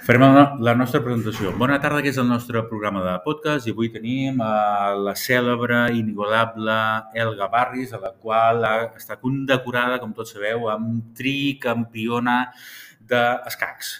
Farem la nostra presentació. Bona tarda, que és el nostre programa de podcast i avui tenim a la cèlebre, inigualable Elga Barris, a la qual està condecorada, com tots sabeu, amb tricampiona d'escacs.